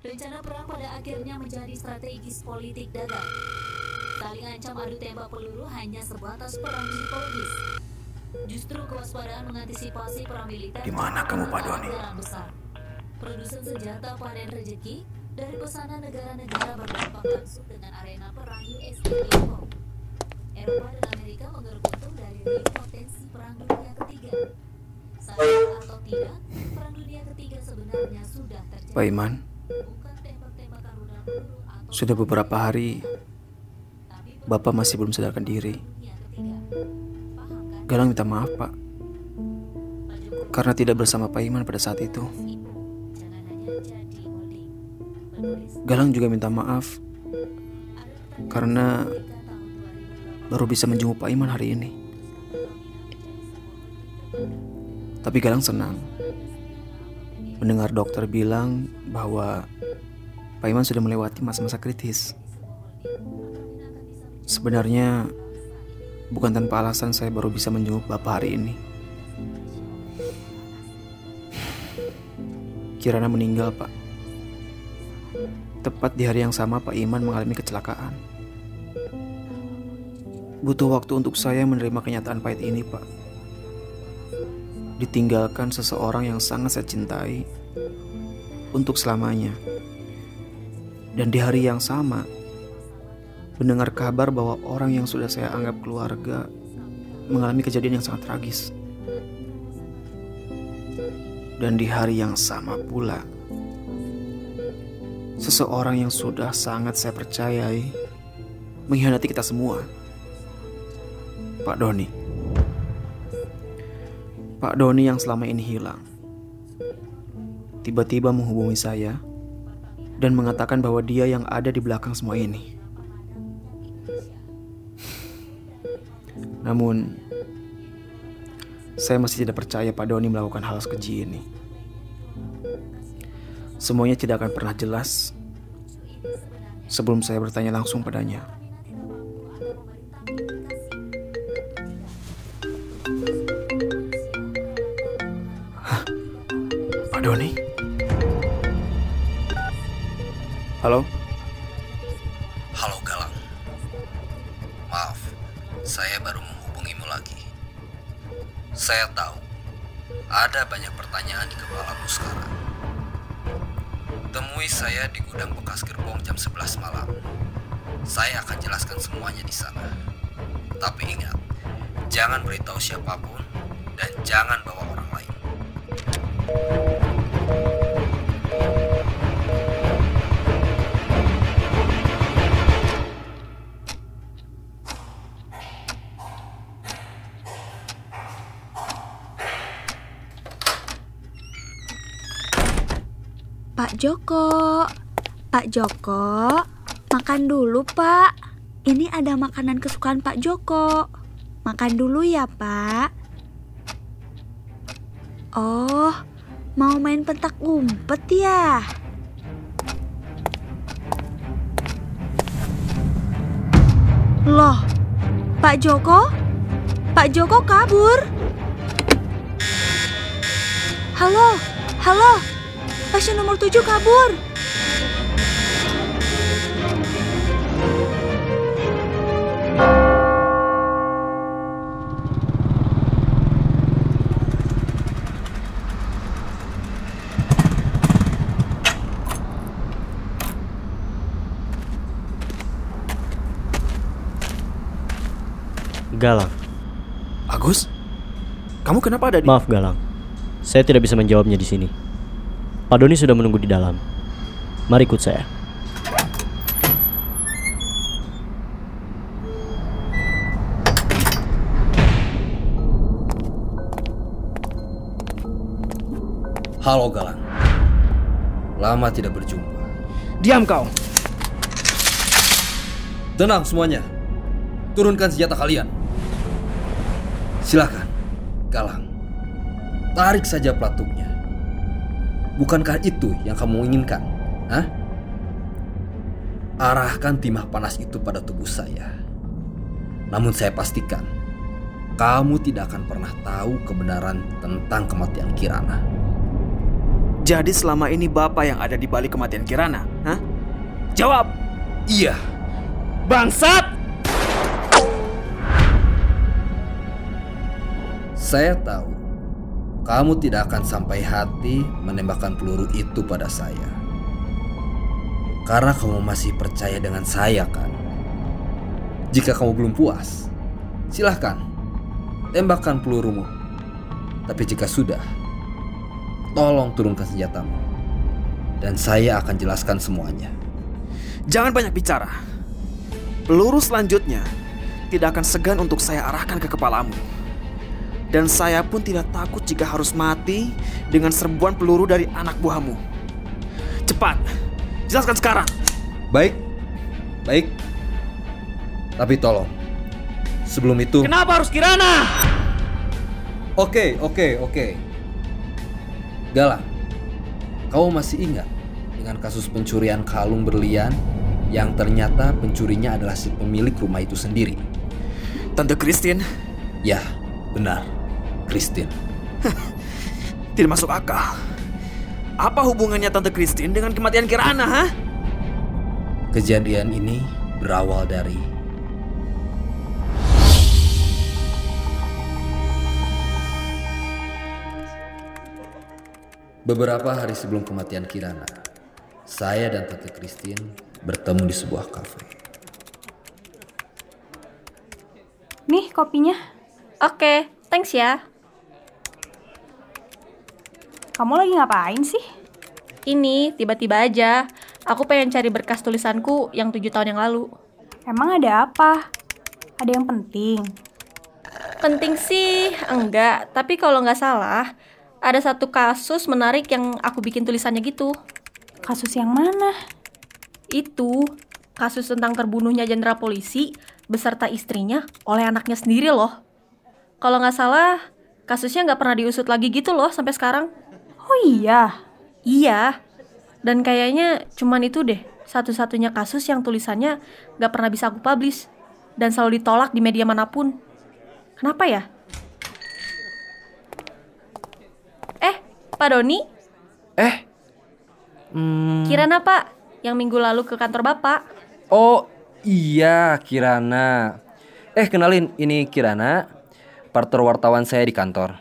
Rencana perang pada akhirnya menjadi strategis politik dagang. Saling ancam adu tembak peluru hanya sebatas perang psikologis. Justru kewaspadaan mengantisipasi perang militer. Di mana kamu, Pak Doni? Anggaran besar. Produsen senjata panen rezeki dari pesanan negara-negara berdampak langsung dengan arena perang US dan Tiongkok. Eropa dan Amerika menggeruk untung dari potensi perang dunia ketiga. Sadar atau tidak, perang dunia ketiga sebenarnya sudah terjadi. Pak Iman, Bukan tembak-tembakan rudal peluru atau sudah beberapa hari Bapak masih belum sadarkan diri. Galang minta maaf, Pak. Karena tidak bersama Pak Iman pada saat itu. Galang juga minta maaf karena baru bisa menjenguk Pak Iman hari ini. Tapi Galang senang mendengar dokter bilang bahwa Pak Iman sudah melewati masa-masa kritis. Sebenarnya bukan tanpa alasan saya baru bisa menjenguk Bapak hari ini. Kirana meninggal, Pak. Tepat di hari yang sama Pak Iman mengalami kecelakaan. Butuh waktu untuk saya menerima kenyataan pahit ini, Pak. Ditinggalkan seseorang yang sangat saya cintai untuk selamanya. Dan di hari yang sama, mendengar kabar bahwa orang yang sudah saya anggap keluarga mengalami kejadian yang sangat tragis. Dan di hari yang sama pula, seseorang yang sudah sangat saya percayai mengkhianati kita semua. Pak Doni. Pak Doni yang selama ini hilang. Tiba-tiba menghubungi saya dan mengatakan bahwa dia yang ada di belakang semua ini. Namun, saya masih tidak percaya Pak Doni melakukan hal sekeji ini. Semuanya tidak akan pernah jelas sebelum saya bertanya langsung padanya. Hah? Pak Doni? Halo? Halo Galang. Maaf, saya baru menghubungimu lagi. Saya tahu ada banyak pertanyaan di kepalamu sekarang. Temui saya di gudang bekas gerbong jam 11 malam. Saya akan jelaskan semuanya di sana. Tapi ingat, jangan beritahu siapa pun dan jangan bawa orang lain. Pak Joko, Pak Joko, makan dulu Pak. Ini ada makanan kesukaan Pak Joko. Makan dulu ya Pak. Oh, mau main petak umpet ya? Loh, Pak Joko? Pak Joko kabur? Halo, halo, Pasien nomor 7 kabur. Galang, Agus? Kamu kenapa ada di... maaf Galang. Saya tidak bisa menjawabnya di sini. Pak Doni sudah menunggu di dalam. Mari ikut saya. Halo Galang. Lama tidak berjumpa. Diam kau! Tenang semuanya. Turunkan senjata kalian. Silakan, Galang. Tarik saja pelatuknya. Bukankah itu yang kamu inginkan? Hah? Arahkan timah panas itu pada tubuh saya. Namun saya pastikan, kamu tidak akan pernah tahu kebenaran tentang kematian Kirana. Jadi selama ini Bapak yang ada di balik kematian Kirana? Hah? Jawab! Iya, Bangsat! saya tahu kamu tidak akan sampai hati menembakkan peluru itu pada saya. Karena kamu masih percaya dengan saya kan? Jika kamu belum puas, silahkan tembakkan pelurumu. Tapi jika sudah, tolong turunkan senjatamu. Dan saya akan jelaskan semuanya. Jangan banyak bicara. Peluru selanjutnya tidak akan segan untuk saya arahkan ke kepalamu. Dan saya pun tidak takut jika harus mati dengan serbuan peluru dari anak buahmu. Cepat, jelaskan sekarang. Baik, baik. Tapi tolong, sebelum itu... Kenapa harus Kirana? Oke, oke, oke. Galang, kamu masih ingat dengan kasus pencurian kalung berlian yang ternyata pencurinya adalah si pemilik rumah itu sendiri? Tante Christine, Ya, benar. Christine. tidak masuk akal. Apa hubungannya Tante Christine dengan kematian Kirana, ha? Kejadian ini berawal dari Beberapa hari sebelum kematian Kirana, saya dan Tante Christine bertemu di sebuah kafe. Nih kopinya. Oke, thanks ya. Kamu lagi ngapain sih? Ini tiba-tiba aja. Aku pengen cari berkas tulisanku yang tujuh tahun yang lalu. Emang ada apa? Ada yang penting. Penting sih, enggak. Tapi kalau nggak salah, ada satu kasus menarik yang aku bikin tulisannya gitu. Kasus yang mana? Itu kasus tentang terbunuhnya jenderal polisi beserta istrinya oleh anaknya sendiri loh. Kalau nggak salah, kasusnya nggak pernah diusut lagi gitu loh sampai sekarang. Oh iya. Iya, dan kayaknya cuman itu deh satu-satunya kasus yang tulisannya nggak pernah bisa aku publish dan selalu ditolak di media mana pun. Kenapa ya? Eh, Pak Doni, Eh, hmm, Kirana Pak, yang minggu lalu ke kantor Bapak. oh iya Kirana. Eh kenalin, ini Kirana, partner wartawan saya di kantor.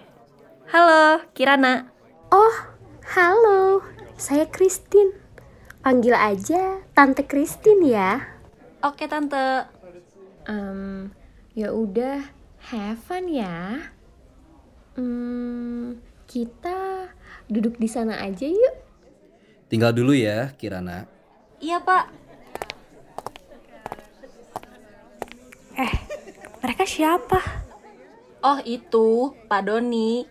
Halo, Kirana. Oh, halo. Saya Christine. Panggil aja Tante Christine ya. Oke, Tante. Um, ya udah, have fun ya. Hmm, kita duduk di sana aja yuk. Tinggal dulu ya, Kirana. Iya, Pak. Eh, mereka siapa? Oh, itu Pak Doni,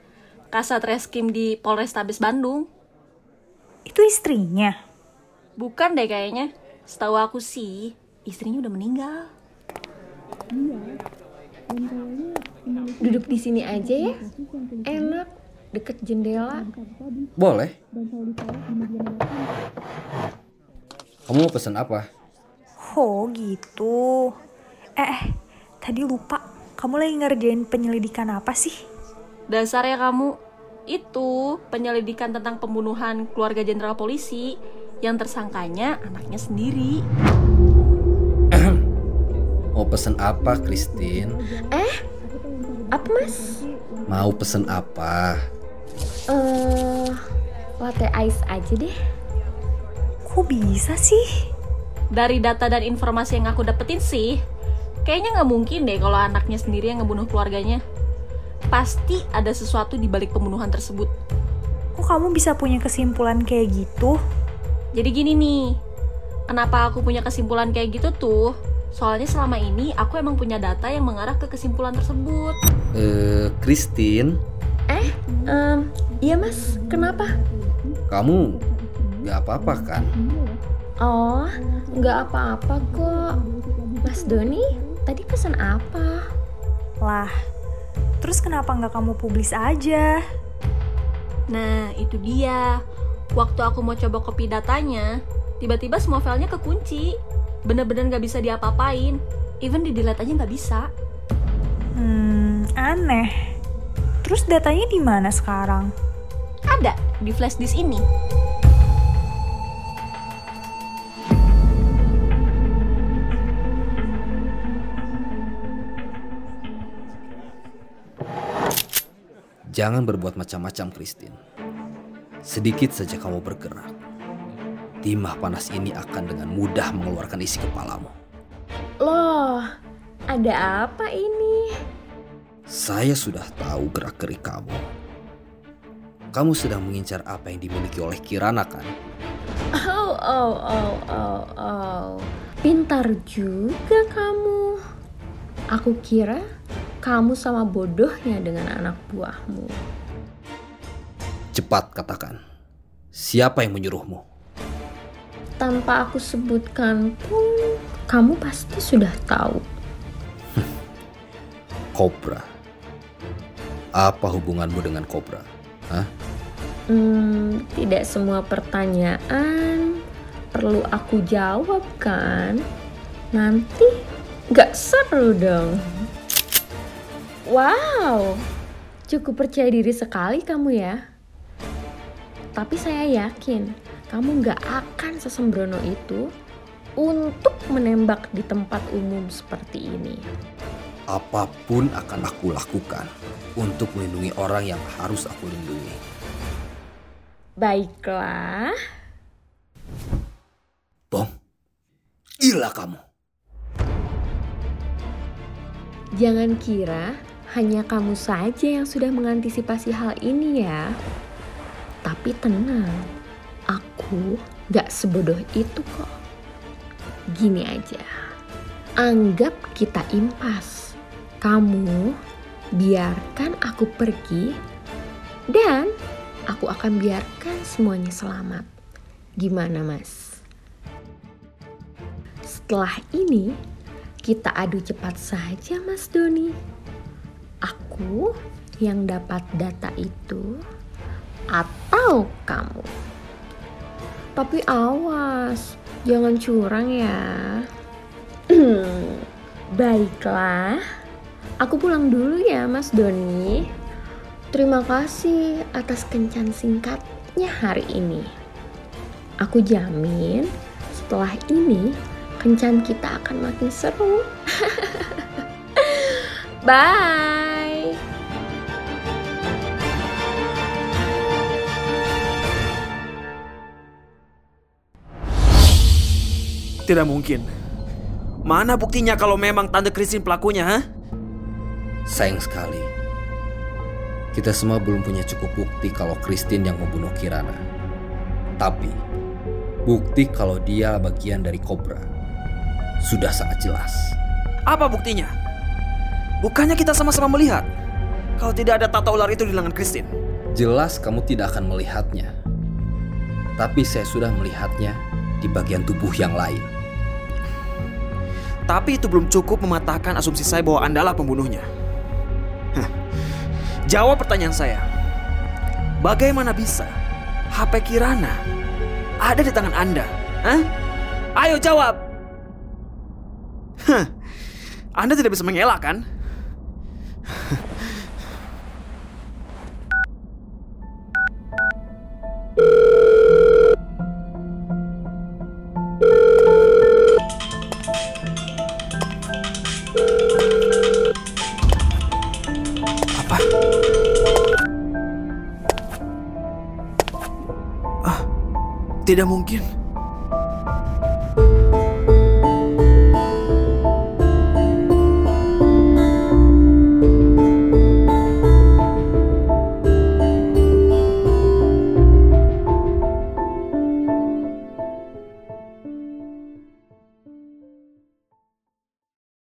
Kasat Reskim di Polrestabes Bandung. Itu istrinya. Bukan deh kayaknya. Setahu aku sih, istrinya udah meninggal. Duduk di sini aja ya. Enak, deket jendela. Boleh. Kamu mau pesan apa? Oh gitu. Eh, eh, tadi lupa. Kamu lagi ngerjain penyelidikan apa sih? Dasarnya kamu itu penyelidikan tentang pembunuhan keluarga jenderal polisi yang tersangkanya anaknya sendiri. Mau pesan apa, Christine? Eh, apa mas? Mau pesan apa? Eh, latte ice aja deh. Kok bisa sih? Dari data dan informasi yang aku dapetin sih, kayaknya nggak mungkin deh kalau anaknya sendiri yang ngebunuh keluarganya. Pasti ada sesuatu di balik pembunuhan tersebut. Kok kamu bisa punya kesimpulan kayak gitu? Jadi gini nih, kenapa aku punya kesimpulan kayak gitu tuh? Soalnya selama ini aku emang punya data yang mengarah ke kesimpulan tersebut. Eh, Christine, Eh, em, iya mas, kenapa? kamu gak apa-apa kan? Oh, nggak apa-apa kok. Mas Doni, tadi pesan apa? Lah, terus kenapa nggak kamu publis aja? Nah, itu dia. Waktu aku mau coba copy datanya, tiba-tiba semua filenya kekunci. Bener-bener nggak bisa diapa-apain. Even di delete aja nggak bisa. Hmm, aneh. Terus datanya di mana sekarang? Ada. di flash disk ini. Jangan berbuat macam-macam, Christine. Sedikit saja kamu bergerak, timah panas ini akan dengan mudah mengeluarkan isi kepalamu. Loh, ada apa ini? Saya sudah tahu gerak-gerik kamu. Kamu sedang mengincar apa yang dimiliki oleh Kirana kan? Oh, oh, oh, oh, oh. Pintar juga kamu. Aku kira kamu sama bodohnya dengan anak buahmu. Cepat katakan, siapa yang menyuruhmu? Tanpa aku sebutkan pun, kamu pasti sudah tahu. Kobra. Apa hubunganmu dengan kobra? Hah? Hmm, tidak semua pertanyaan perlu aku jawab kan? Nanti gak seru dong. Wow, cukup percaya diri sekali kamu ya. Tapi saya yakin kamu gak akan sesembrono itu untuk menembak di tempat umum seperti ini. Apa pun akan aku lakukan untuk melindungi orang yang harus aku lindungi. Baiklah. Bom, gila kamu. Jangan kira hanya kamu saja yang sudah mengantisipasi hal ini ya. Tapi tenang, aku gak sebodoh itu kok. Gini aja, anggap kita impas. Kamu biarkan aku pergi dan aku akan biarkan semuanya selamat. Gimana mas? Setelah ini, kita adu cepat saja Mas Doni. Aku yang dapat data itu atau kamu? Tapi awas, jangan curang ya. Baiklah, aku pulang dulu ya Mas Doni. Terima kasih atas kencan singkatnya hari ini. Aku jamin setelah ini kencan kita akan makin seru. Bye. Tidak mungkin. Mana buktinya kalau memang Tante Christine pelakunya, ha? Sayang sekali. Kita semua belum punya cukup bukti kalau Christine yang membunuh Kirana. Tapi, bukti kalau dia bagian dari Cobra sudah sangat jelas. Apa buktinya? Bukannya kita sama-sama melihat kalau tidak ada tata ular itu di lengan Christine. Jelas kamu tidak akan melihatnya. Tapi saya sudah melihatnya di bagian tubuh yang lain. Tapi itu belum cukup mematahkan asumsi saya bahwa Andalah pembunuhnya. Jawab pertanyaan saya. Bagaimana bisa HP Kirana ada di tangan Anda? Hah? Ayo jawab. Hah. Anda tidak bisa mengelak kan? Ah, tidak mungkin.